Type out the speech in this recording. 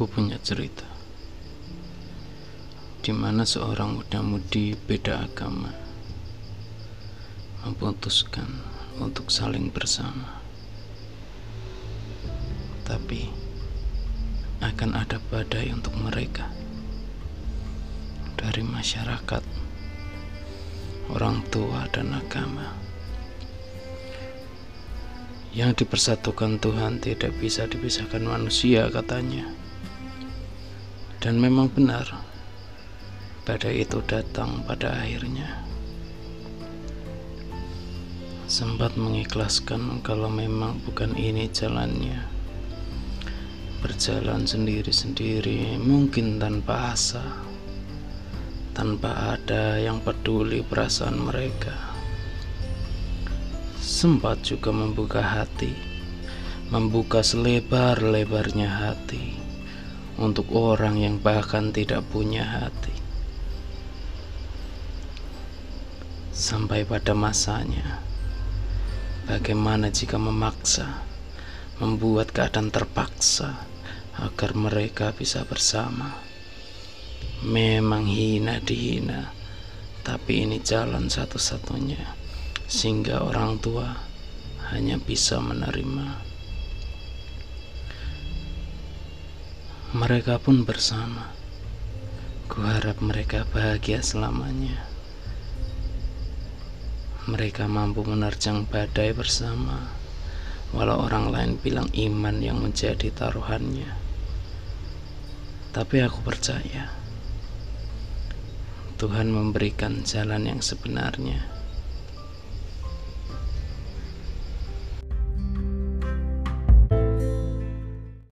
Aku punya cerita di mana seorang muda-mudi beda agama memutuskan untuk saling bersama. Tapi akan ada badai untuk mereka dari masyarakat, orang tua dan agama. Yang dipersatukan Tuhan tidak bisa dipisahkan manusia katanya. Dan memang benar, badai itu datang pada akhirnya. Sempat mengikhlaskan kalau memang bukan ini jalannya. Berjalan sendiri-sendiri, mungkin tanpa asa, tanpa ada yang peduli perasaan mereka. Sempat juga membuka hati, membuka selebar-lebarnya hati untuk orang yang bahkan tidak punya hati. Sampai pada masanya, bagaimana jika memaksa, membuat keadaan terpaksa agar mereka bisa bersama? Memang hina dihina, tapi ini jalan satu-satunya, sehingga orang tua hanya bisa menerima. Mereka pun bersama. Kuharap mereka bahagia selamanya. Mereka mampu menerjang badai bersama, walau orang lain bilang iman yang menjadi taruhannya. Tapi aku percaya Tuhan memberikan jalan yang sebenarnya.